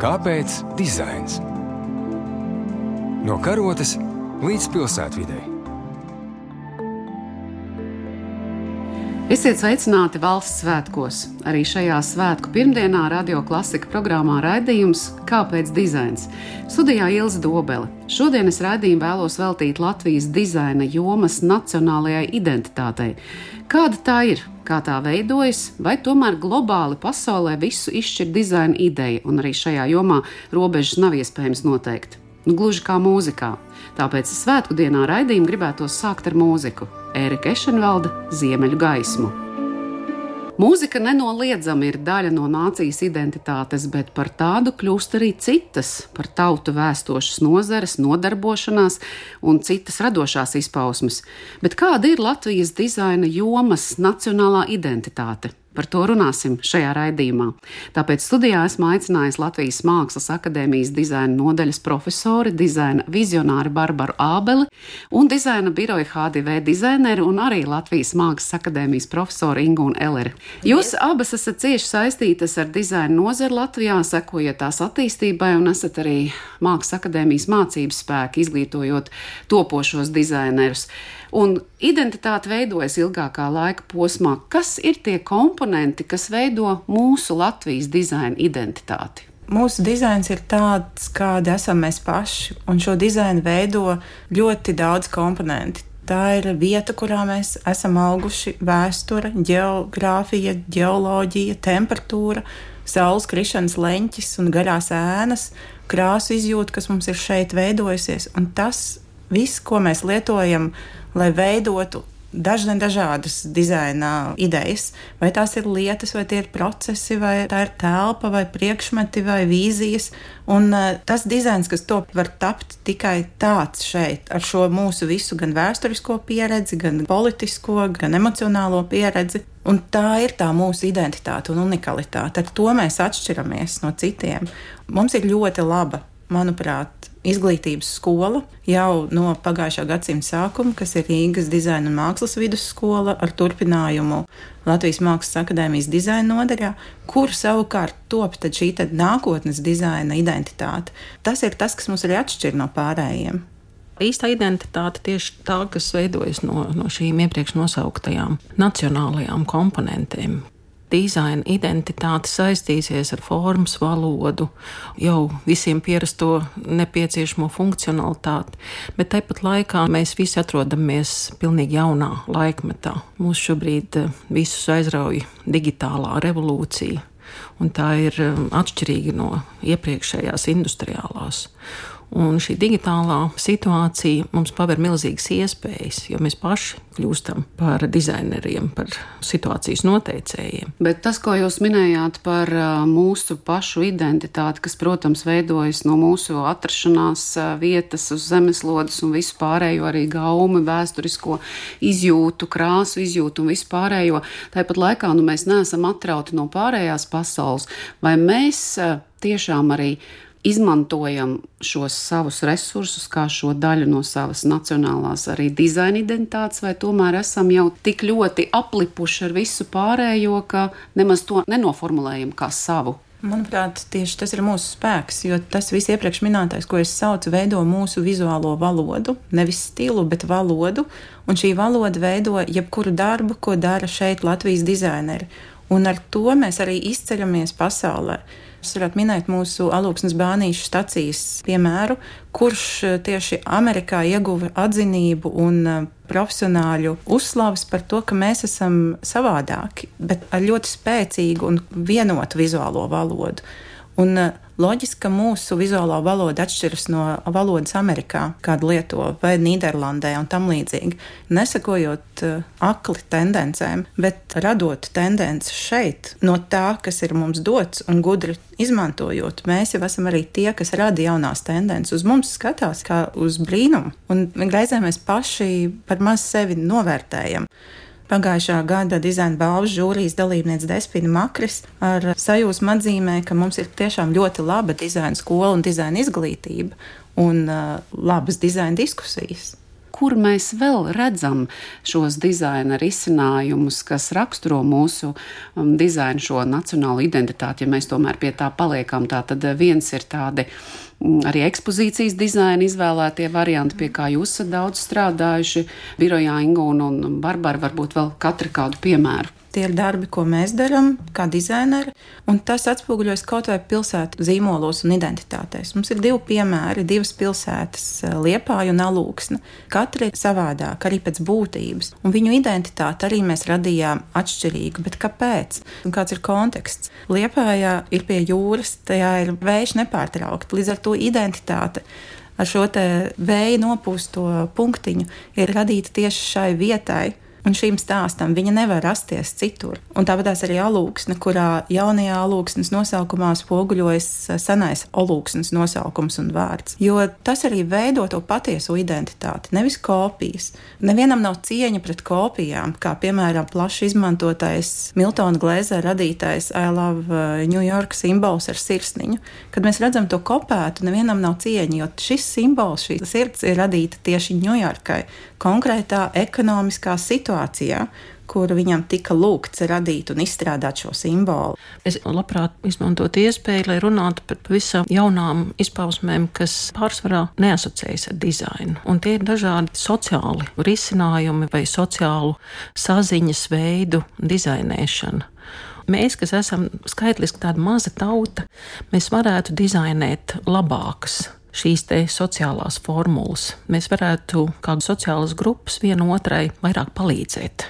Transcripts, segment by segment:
Kāpēc dizains? No karotes līdz pilsētvidai. Esiet sveicināti valsts svētkos. Arī šajā svētku pirmdienā radio klasika programmā raidījums Kāpēc dizains? Studijā Ilza Dobele. Šodien es raidījumu vēlos veltīt Latvijas dizaina jomas nacionālajai identitātei. Kāda tā ir, kā tā veidojas, vai tomēr globāli pasaulē visu izšķir dizaina ideja, un arī šajā jomā robežas nav iespējams noteikt. Nu, gluži kā mūzikā. Tāpēc svētku dienā raidījumu gribētos sākt ar mūziku - Ērika Ešenvalda Ziemeļu gaismu. Mūzika nenoliedzami ir daļa no nācijas identitātes, bet par tādu kļūst arī citas, par tautu vēstošas nozares, nodarbošanās un citas radošās izpausmes. Bet kāda ir Latvijas dizaina jomas nacionālā identitāte? Par to runāsim šajā raidījumā. Tāpēc studijā esmu aicinājis Latvijas Mākslas akadēmijas dizaina nodaļas profesori, dizaina vizionāri Barbaru Ābeli un dizaina biroja HDV dizaineru un arī Latvijas Mākslas akadēmijas profesoru Ingūnu Elleri. Jūs abas esat cieši saistītas ar dizaina nozari Latvijā, sekojot tās attīstībai un esat arī Mākslas akadēmijas mācības spēki, izglītojot topošos dizainerus. Un identitāte veidojas ilgākā laika posmā. Kas ir tie komponenti, kas veido mūsu Latvijas dizaina identitāti? Mūsu dizains ir tāds, kāda esam mēs paši, un šo dizainu veido ļoti daudz komponenti. Tā ir vieta, kurā mēs esam auguši, vēsture, geogrāfija, geoloģija, temperatūra, saules krišanas leņķis un garās ēnas, krāsu izjūta, kas mums ir šeit veidojusies. Un tas viss, ko mēs lietojam, lai veidotu dažne dažādas dizaina idejas. Vai tās ir lietas, vai tie ir procesi, vai tā ir telpa, vai priekšmeti, vai vīzijas. Un uh, tas dizains, kas top, var tapt tikai tāds šeit, ar šo mūsu visu gan vēsturisko pieredzi, gan politisko, gan emocionālo pieredzi. Un tā ir tā mūsu identitāte un unikalitāte. Ar to mēs atšķiramies no citiem. Mums ir ļoti laba, manuprāt, izglītības skola jau no pagājušā gadsimta sākuma, kas ir Rīgas dizaina un mākslas vidusskola ar turpinājumu Latvijas Mākslas akadēmijas dizaina nodaļā, kur savukārt top šī nākotnes dizaina identitāte. Tas ir tas, kas mums arī atšķir no pārējiem. Īstā identitāte tieši tā, kas veidojas no, no šīm iepriekš nosauktajām nacionālajām komponentēm, dizaina identitāte saistīsies ar formas valodu, jau visiem pierasto nepieciešamo funkcionalitāti, bet tāpat laikā mēs visi atrodamies pilnīgi jaunā laikmetā. Mūs šobrīd eh, visus aizrauja digitālā revolūcija, un tā ir eh, atšķirīga no iepriekšējās industriālās. Un šī digitālā situācija mums paver milzīgas iespējas, jo mēs paši kļūstam par dizaineriem, par situācijas noteicējiem. Bet tas, ko jūs minējāt par mūsu pašu identitāti, kas, protams, veidojas no mūsu atrašanās vietas uz zemeslodes un visu pārējo arī gaumi, vēsturisko izjūtu, krāsu izjūtu un visu pārējo, tāpat laikā nu, mēs neesam atrauti no pārējās pasaules, vai mēs tiešām arī izmantojam šos savus resursus kā šo daļu no savas nacionālās arī dizaina identitātes, vai tomēr esam jau tik ļoti aplipuši ar visu pārējo, ka nemaz to nenoformulējam kā savu. Manuprāt, tieši tas ir mūsu spēks, jo tas viss iepriekš minētais, ko es saucu, veido mūsu vizuālo valodu, nevis stilu, bet valodu. Un šī valoda veido jebkuru darbu, ko dara šeit Latvijas dizaineri. Un ar to mēs arī izceļamies pasaulē. Es varētu minēt mūsu alūksnes bānīšu stacijas piemēru, kurš eh, tieši Amerikā ieguva atzinību un eh, profesionāļu uzslavas par to, ka mēs esam savādāki, bet ar ļoti spēcīgu un vienotu vizuālo valodu. Un eh, loģiski, ka mūsu vizuālā valoda atšķiras no valodas Amerikā, kādu lieto vai Nīderlandē un tam līdzīgi. Nesakojot uh, akli tendencēm, bet radot tendenci šeit no tā, kas ir mums dots un gudri izmantojot, mēs jau esam arī tie, kas rada jaunās tendences. Uz mums skatās kā uz brīnumu, un reizē mēs paši par maz sevi novērtējam pagājušā gada dizaina balvas žūrijas dalībniece Despina Makris ar sajūsmu atzīmē, ka mums ir tiešām ļoti laba dizaina skola un dizaina izglītība un uh, labas dizaina diskusijas. Kur mēs vēl redzam šos dizaina risinājumus, kas raksturo mūsu um, dizainu, šo nacionālo identitāti, ja mēs tomēr pie tā paliekam. Tā tad viens ir tādi mm, arī ekspozīcijas dizaina izvēlētie varianti, pie kā jūs esat daudz strādājuši. Birojā Inga un Barbara varbūt vēl katra kādu piemēru. Tie ir darbi, ko mēs darām, kā dizaineri, un tas atspoguļojas kaut vai pilsētu zīmolos un identitātēs. Mums ir divi piemēri, divas pilsētas, eh, Liepāja un Alūksne. Katra ir savādāka, arī pēc būtības, un viņu identitāti arī mēs radījām atšķirīgu. Bet kāpēc? Un kāds ir konteksts? Liepājā ir pie jūras, tajā ir vējš nepārtraukti, līdz ar to identitāte ar šo vēja nopūsto punktiņu ir radīta tieši šai vietai Un šīm stāstam viņa nevar rasties citur. Un tāpat arī alūksne, kurā jaunajā alūksnes nosaukumā spoguļojas senais alūksnes nosaukums un vārds. Jo tas arī veido to patieso identitāti, nevis kopijas. Nevienam nav cieņa pret kopijām, kā piemēram plaši izmantotais Miltona Glēzera radītais I Love uh, New York simbols ar sirsniņu. Kad mēs redzam to kopētu, nevienam nav cieņa, jo šis simbols, šī sirds ir radīta tieši Ņujorkai konkrētā ekonomiskā situācijā, kur viņam tika lūgts radīt un izstrādāt šo simbolu. Es labprāt izmantotu iespēju, lai runātu par pavisam jaunām izpausmēm, kas pārsvarā neasociējas ar dizainu. Un tie ir dažādi sociāli risinājumi vai sociālu saziņas veidu dizainēšana. Mēs, kas esam skaitliski tāda maza tauta, mēs varētu dizainēt labākas šīs sociālās formulas. Mēs varētu kā sociālas grupas vienotrai vairāk palīdzēt.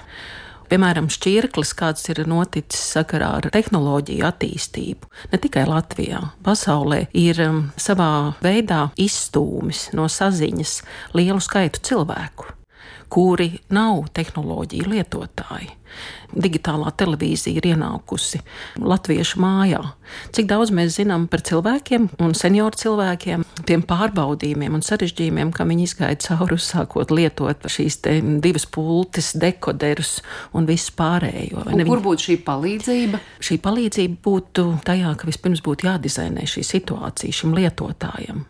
Piemēram, šķirklis, kāds ir noticis sakarā ar tehnoloģiju attīstību, ne tikai Latvijā, pasaulē ir um, savā veidā izstūmis no saziņas lielu skaitu cilvēku kuri nav tehnoloģiju lietotāji. Digitālā televīzija ir ienākusi latviešu mājā. Cik daudz mēs zinām par cilvēkiem un senioru cilvēkiem, tiem pārbaudījumiem un sarežģījumiem, kā viņi izgāja cauri, uzsākot lietot šīs divas pultes, dekoderus un visu pārējo. Un kur būtu šī palīdzība? Šī palīdzība būtu tajā, ka vispirms būtu jādizainē šī situācija šim lietotājam.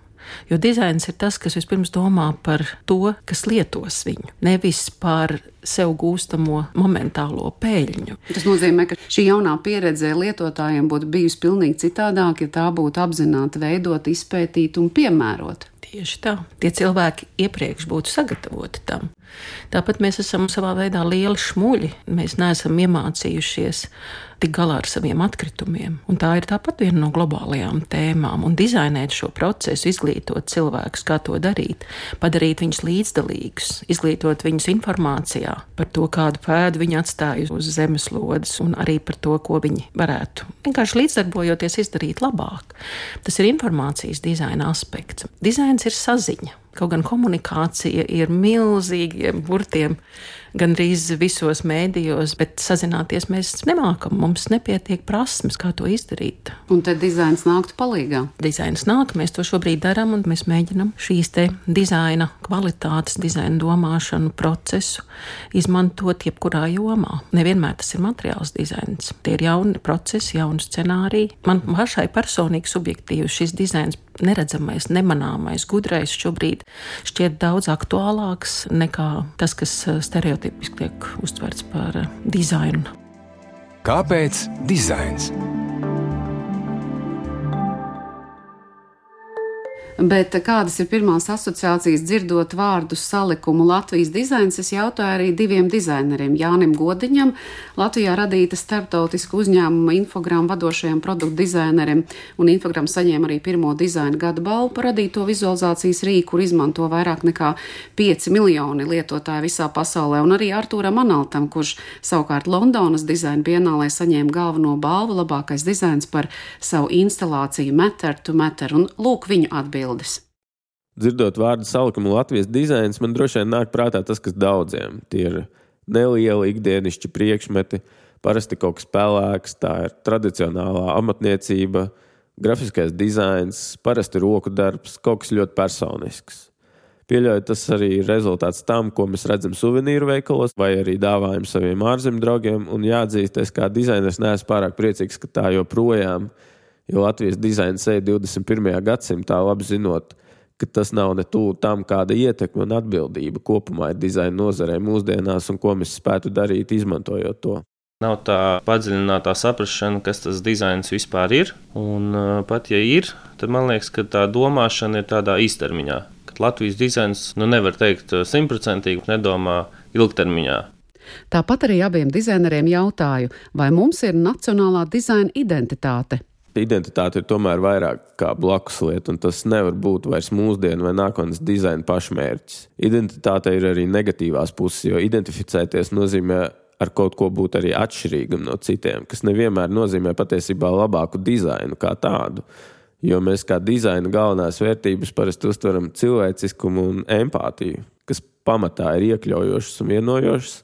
Jo dizains ir tas, kas vispirms domā par to, kas lietos viņu, nevis par sev gūstamo momentālo peļņu. Tas nozīmē, ka šī jaunā pieredze lietotājiem būtu bijusi pilnīgi citādāka, ja tā būtu apzināti veidot, izpētīt un piemērot. Tieši tā. Tie cilvēki iepriekš būtu sagatavoti tam. Tāpat mēs esam savā veidā lieli šmuļi. Mēs neesam iemācījušies tik galā ar saviem atkritumiem. Un tā ir tāpat viena no globālajām tēmām. Un dizainēt šo procesu, izglītot cilvēkus, kā to darīt, padarīt viņus līdzdalīgus, izglītot viņus informācijā par to, kādu pēdu viņi atstāja uz zemeslodes, un arī par to, ko viņi varētu vienkārši līdzdarbojoties izdarīt labāk. Tas ir informācijas dizaina aspekts. Dizains ir saziņa. Kaut gan komunikācija ir milzīgiem burtiem, gandrīz visos mēdījos, bet sazināties mēs nemākam. Mums nepietiek prasmes, kā to izdarīt. Un tad dizains nāktu palīdzīgā. Dizains nāk, mēs to šobrīd darām, un mēs mēģinām šīs te dizaina kvalitātes, dizaina domāšanu procesu izmantot jebkurā jomā. Nevienmēr tas ir materiāls dizains. Tie ir jauni procesi, jauni scenāriji. Man pašai personīgi subjektīvi šis dizains neredzamais, nemanāmais, gudrais šobrīd šķiet daudz aktuālāks nekā tas, kas eh, stereotipiski tiek uztverts par eh, dizainu. Kāpēc dizains? Bet kādas ir pirmās asociācijas dzirdot vārdu salikumu Latvijas dizains? Es jautāju arī diviem dizaineriem, Jānim Godiņam, Latvijā radīta starptautiska uzņēmuma infogramu vadošajam produktu dizainerim, un infogramu saņēma arī pirmo dizaina gada balvu par radīto vizualizācijas rīku, kur izmanto vairāk nekā 5 miljoni lietotāju visā pasaulē, un arī Artūram Analtam, kurš savukārt Londonas dizaina bienālē saņēma galveno balvu labākais dizains par savu instalāciju Matter to Matter, un lūk viņu atbildi atbildes. Dzirdot vārdu salikumu Latvijas dizains, man droši vien nāk prātā tas, kas daudziem tie ir nelieli ikdienišķi priekšmeti, parasti kaut kas pelēks, tā ir tradicionālā amatniecība, grafiskais dizains, parasti roku darbs, kaut kas ļoti personisks. Pieļauju, tas arī ir rezultāts tam, ko mēs redzam suvenīru veikalos, vai arī dāvājam saviem ārzemju draugiem. Un jāatzīst, es kā dizainers neesmu pārāk priecīgs, ka tā joprojām ir Jo Latvijas dizains eja 21. gadsimtā, labi zinot, ka tas nav ne tuvu tam, kāda ietekme un atbildība kopumā ir dizaina nozarē mūsdienās un ko mēs spētu darīt, izmantojot to. Nav tā padziļinātā saprāšana, kas tas dizains vispār ir. Un uh, pat ja ir, tad man liekas, ka tā domāšana ir tādā īstermiņā. Kad Latvijas dizains, nu nevar teikt uh, simtprocentīgi, nedomā ilgtermiņā. Tāpat arī abiem dizaineriem jautāju, vai mums ir nacionālā dizaina identitāte. Identitāte ir tomēr vairāk kā blakus lieta, un tas nevar būt vairs mūsdienu vai nākotnes dizaina pašmērķis. Identitāte ir arī negatīvās puses, jo identificēties nozīmē ar kaut ko būt arī atšķirīgam no citiem, kas nevienmēr nozīmē patiesībā labāku dizainu kā tādu. Jo mēs kā dizaina galvenās vērtības parasti uztveram cilvēciskumu un empātiju, kas pamatā ir iekļaujošas un vienojošas,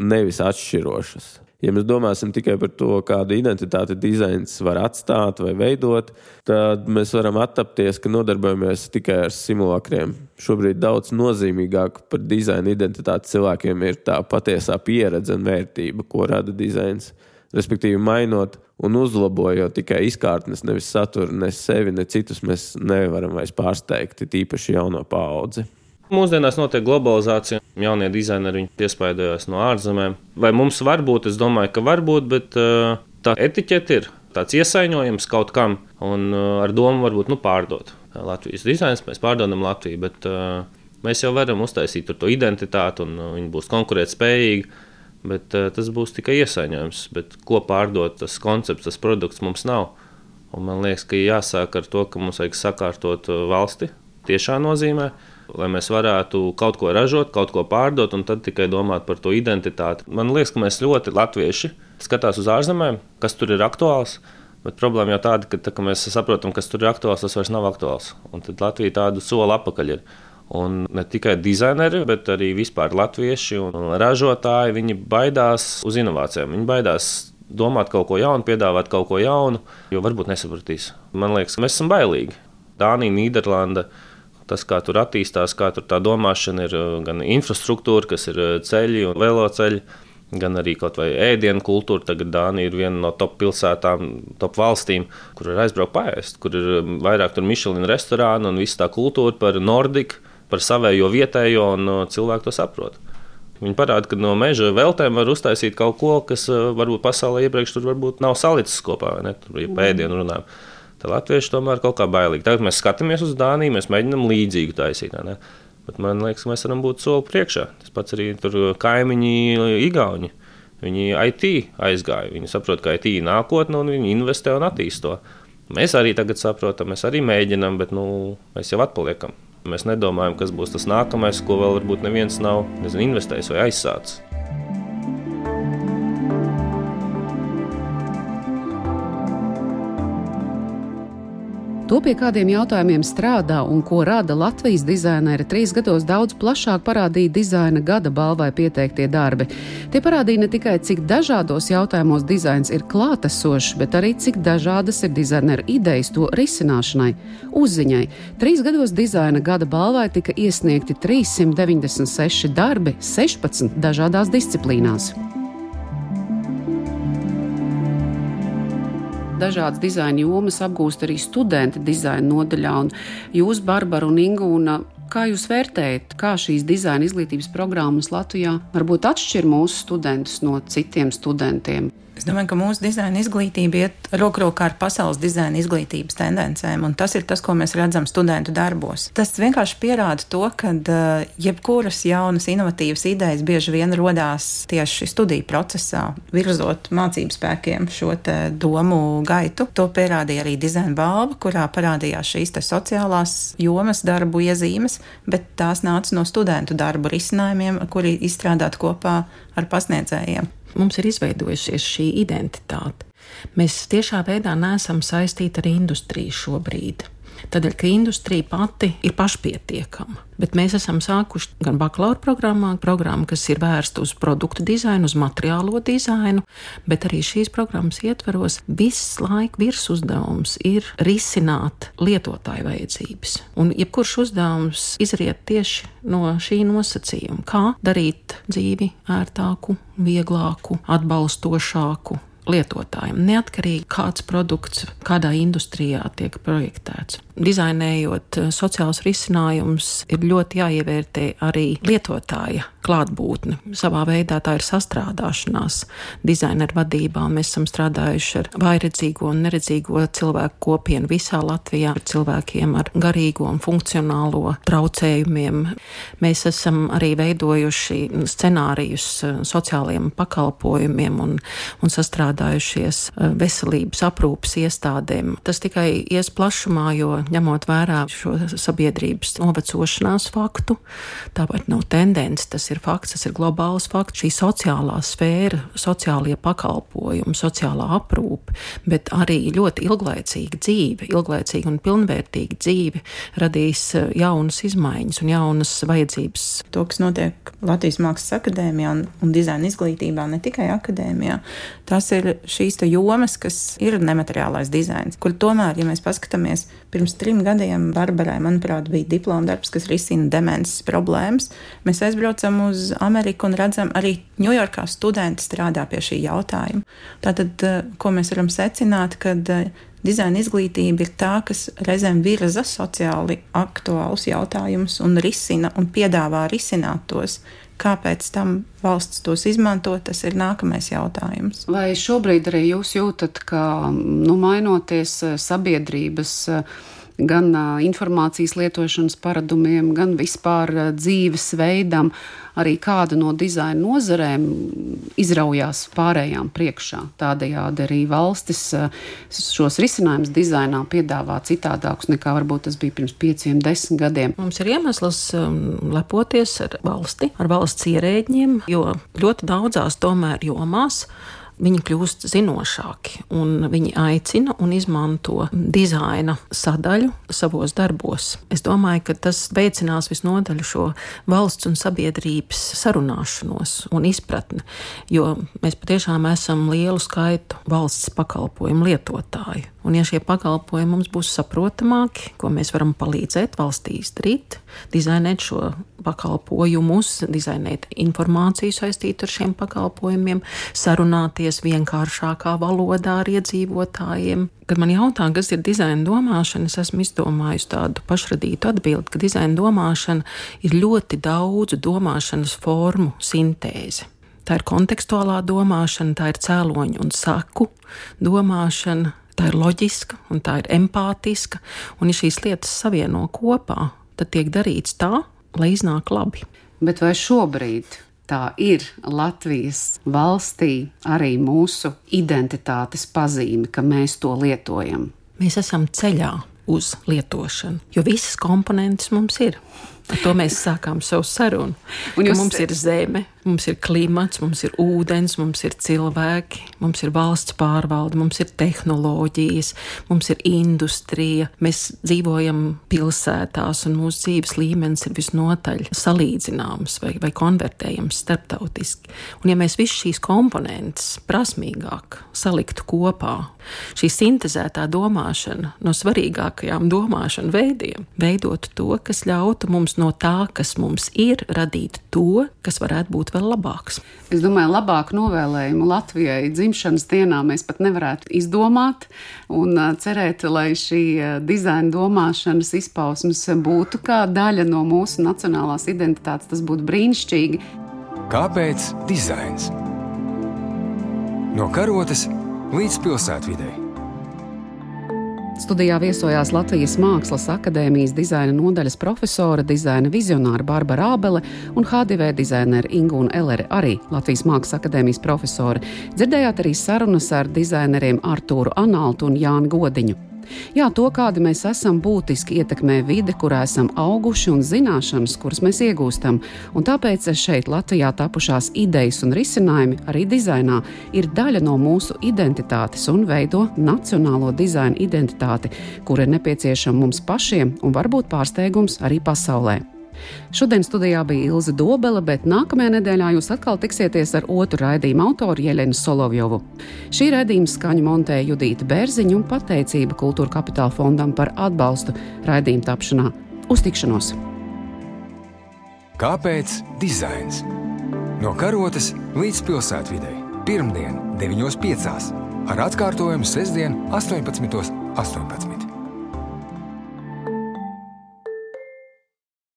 un nevis atšķirošas. Ja mēs domāsim tikai par to, kādu identitāti dizains var atstāt vai veidot, tad mēs varam attapties, ka nodarbojamies tikai ar simulakriem. Šobrīd daudz nozīmīgāk par dizaina identitāti cilvēkiem ir tā patiesā pieredze un vērtība, ko rada dizains. Respektīvi, mainot un uzlabojot tikai izkārtnes, nevis saturu, ne sevi, ne citus, mēs nevaram vairs pārsteigt, tīpaši jauno paudzi. Mūsdienās notiek globalizācija, jaunie dizaineri iespaidojas no ārzemēm. Vai mums var būt? Es domāju, ka var būt, bet uh, tā etiķete ir tāds iesaņojums kaut kam, un uh, ar domu varbūt nu, pārdot Latvijas dizains. Mēs pārdodam Latviju, bet uh, mēs jau varam uztaisīt to identitāti, un viņi būs konkurētspējīgi. Bet tas būs tikai iesaņojums. Bet ko pārdot, tas koncepts, tas produkts mums nav. Un man liekas, ka jāsāk ar to, ka mums vajag sakārtot valsti tiešā nozīmē lai mēs varētu kaut ko ražot, kaut ko pārdot, un tad tikai domāt par to identitāti. Man liekas, ka mēs ļoti latvieši skatās uz ārzemēm, kas tur ir aktuāls. Bet problēma jau tāda, ka tā, ka mēs saprotam, kas tur ir aktuāls, tas vairs nav aktuāls. Un tad Latvija tādu soli atpakaļ ir. Un ne tikai dizaineri, bet arī vispār latvieši un ražotāji, viņi baidās uz inovācijām. Viņi baidās domāt kaut ko jaunu, piedāvāt kaut ko jaunu, jo varbūt nesapratīs. Man liekas, mēs esam bailīgi. Dānija, Nīderlanda, tas, kā tur attīstās, kā tur tā domāšana ir, uh, gan infrastruktūra, kas ir uh, ceļi un veloceļi, gan arī kaut vai ēdienu kultūra. Tagad Dānija ir viena no top pilsētām, top valstīm, kur ir aizbraukt paēst, kur ir um, vairāk Michelin restorānu un viss tā kultūra par Nordiku, par savējo vietējo, un uh, cilvēki to saprot. Viņi parāda, ka no meža veltēm var uztaisīt kaut ko, kas varbūt pasaulē iepriekš tur varbūt nav salicis kopā, ne? Tur ir pēdienu runājumi. Tad latvieši tomēr kaut kā bailīgi. Tagad mēs skatāmies uz Dāniju, mēs mēģinām līdzīgu taisīt. Ne? Bet man liekas, mēs varam būt soli priekšā. Tas pats arī tur kaimiņi, Igauni. Viņi IT aizgāja. Viņi saprot, ka IT ir nākotne un viņi investē un attīst to. Mēs arī tagad saprotam, mēs arī mēģinām, bet nu, mēs jau atpaliekam. Mēs nedomājam, kas būs tas nākamais, ko vēl varbūt neviens nav nezinu, investējis vai aizsācis. To pie kādiem jautājumiem strādā un ko rada Latvijas dizaineri, trīs gados daudz plašāk parādīja dizaina gada balvai pieteiktie darbi. Tie parādīja ne tikai, cik dažādos jautājumos dizains ir klātesošs, bet arī cik dažādas ir dizaineru idejas to risināšanai, uzziņai. Trīs gados dizaina gada balvai tika iesniegti 396 darbi 16 dažādās disciplīnās. Dažādas dizaina jomas apgūst arī studenti dizaina nodaļā. Un jūs, Barbara un Ingūna, kā jūs vērtējat, kā šīs dizaina izglītības programmas Latvijā varbūt atšķir mūsu studentus no citiem studentiem? Es domāju, ka mūsu dizaina izglītība iet roku rokā ar pasaules dizaina izglītības tendencēm, un tas ir tas, ko mēs redzam studentu darbos. Tas vienkārši pierāda to, ka uh, jebkuras jaunas, inovatīvas idejas bieži vien rodās tieši studiju procesā, virzot mācību spēkiem šo domu gaitu. To pierādīja arī dizaina balva, kurā parādījās šīs sociālās jomas darbu iezīmes, bet tās nāca no studentu darbu risinājumiem, kuri izstrādāti kopā ar pasniedzējiem mums ir izveidojusies šī identitāte. Mēs tiešā veidā neesam saistīti ar industriju šobrīd. Tādēļ, ka industrija pati ir pašpietiekama. Bet mēs esam sākuši gan bakalaura programmā, programmu, kas ir vērsta uz produktu dizainu, uz materiālo dizainu, bet arī šīs programmas ietveros viss laika virsuzdevums ir risināt lietotāju vajadzības. Un jebkurš uzdevums izriet tieši no šī nosacījuma, kā darīt dzīvi ērtāku, vieglāku, atbalstošāku lietotājiem, neatkarīgi kāds produkts, kādā industrijā tiek projektēts. Dizainējot eh, sociālus risinājumus, ir ļoti jāievērtē arī lietotāja klātbūtne. Savā veidā tā ir sastrādāšanās dizaineru vadībā. Mēs esam strādājuši ar vairedzīgo un neredzīgo cilvēku kopienu visā Latvijā, ar cilvēkiem ar garīgo un funkcionālo traucējumiem. Mēs esam arī veidojuši scenārijus eh, sociālajiem pakalpojumiem un, un sastrādājušies eh, veselības aprūpas iestādēm. Tas tikai ies plašumā, jo ņemot vērā šo sabiedrības novecošanās faktu, tāpat nav tendence, tas ir fakts, tas ir globāls fakts, šī sociālā sfēra, sociālie pakalpojumi, sociālā aprūpe, bet arī ļoti ilglaicīga dzīve, ilglaicīga un pilnvērtīga dzīve radīs eh, jaunas izmaiņas un jaunas vajadzības. To, kas notiek Latvijas Mākslas akadēmijā un, un dizaina izglītībā, ne tikai akadēmijā, tas ir šīs jomas, kas ir nemateriālais dizains, kur tomēr, ja mēs paskatāmies pirms trim gadiem, Barbarai, manuprāt, bija diploma darbs, kas risina demences problēmas. Mēs aizbraucam uz Ameriku un redzam, arī Ņujorkā studenti strādā pie šī jautājuma. Tātad, eh, ko mēs varam secināt, kad eh, dizaina izglītība ir tā, kas reizēm virza sociāli aktuālus jautājumus un risina un piedāvā risināt tos. Kāpēc tam valsts tos izmanto, tas ir nākamais jautājums. Vai šobrīd arī jūs jūtat, ka nu, mainoties eh, sabiedrības gan informācijas lietošanas paradumiem, gan vispār dzīvesveidam, arī kāda no dizaina nozarēm izraujās pārējām priekšā. Tādējādi arī valstis šos risinājumus dizainā piedāvā citādākus nekā varbūt tas bija pirms pieciem, desmit gadiem. Mums ir iemesls lepoties ar valsti, ar valsts ierēģiem, jo ļoti daudzās tomēr jomās viņi kļūst zinošāki un viņi aicina un izmanto dizaina sadaļu savos darbos. Es domāju, ka tas veicinās visnotaļ šo valsts un sabiedrības sarunāšanos un izpratni, jo mēs patiešām esam lielu skaitu valsts pakalpojumu lietotāju. Un, ja šie pakalpojumi mums būs saprotamāki, ko mēs varam palīdzēt valstī izdarīt, dizainēt šo pakalpojumus, dizainēt informāciju saistītu ar šiem pakalpojumiem, sarunāties vienkāršākā valodā ar iedzīvotājiem. Kad man jautā, kas ir dizaina domāšana, es esmu izdomājusi tādu pašradītu atbildi, ka dizaina domāšana ir ļoti daudzu domāšanas formu sintēze. Tā ir kontekstuālā domāšana, tā ir cēloņu un saku domāšana, tā ir loģiska un tā ir empātiska. Un, ja šīs lietas savieno kopā, tad tiek darīts tā, lai iznāk labi. Bet vai šobrīd tā ir Latvijas valstī arī mūsu identitātes pazīme, ka mēs to lietojam? Mēs esam ceļā uz lietošanu, jo visas komponentes mums ir. Ar to mēs sākām savu sarunu. Jūs... Mums ir zeme, Mums ir klimats, mums ir ūdens, mums ir cilvēki, mums ir valsts pārvalde, mums ir tehnoloģijas, mums ir industrija. Mēs dzīvojam pilsētās, un mūsu dzīves līmenis ir visnotaļ salīdzināms vai, vai konvertējams starptautiski. Un, ja mēs visus šīs komponentes prasmīgāk saliktu kopā, šī sintēzētā domāšana no svarīgākajām domāšanu veidiem veidotu to, kas ļautu mums no tā, kas mums ir, radīt to, kas varētu būt vēl labāks. Es domāju, labāku novēlējumu Latvijai dzimšanas dienā mēs pat nevarētu izdomāt un cerēt, lai šī dizaina domāšanas izpausmes būtu kā daļa no mūsu nacionālās identitātes. Tas būtu brīnišķīgi. Kāpēc dizains? No karotes līdz pilsētvidei. Studijā viesojās Latvijas Mākslas akadēmijas dizaina nodaļas profesora, dizaina vizionāra Barbara Ābele un HDV dizainere Ingūna Elere, arī Latvijas Mākslas akadēmijas profesora. Dzirdējāt arī sarunas ar dizaineriem Artūru Analtu un Jānu Godiņu. Jā, to, kādi mēs esam, būtiski ietekmē vide, kurā esam auguši un zināšanas, kuras mēs iegūstam. Un tāpēc šeit Latvijā tapušās idejas un risinājumi arī dizainā ir daļa no mūsu identitātes un veido nacionālo dizaina identitāti, kur ir nepieciešama mums pašiem un varbūt pārsteigums arī pasaulē. Šodien studijā bija Ilze Dobele, bet nākamajā nedēļā jūs atkal tiksieties ar otru raidījumu autoru Jelenu Solovjovu. Šī raidījuma skaņu montēja Judīta Bērziņa un pateicība Kultūra Kapitāla fondam par atbalstu raidījuma tapšanā. Uz tikšanos! Kāpēc dizains? No karotes līdz pilsētvidai. pirmdien, 9.5. ar atkārtojumu sestdien, 18.18. 18.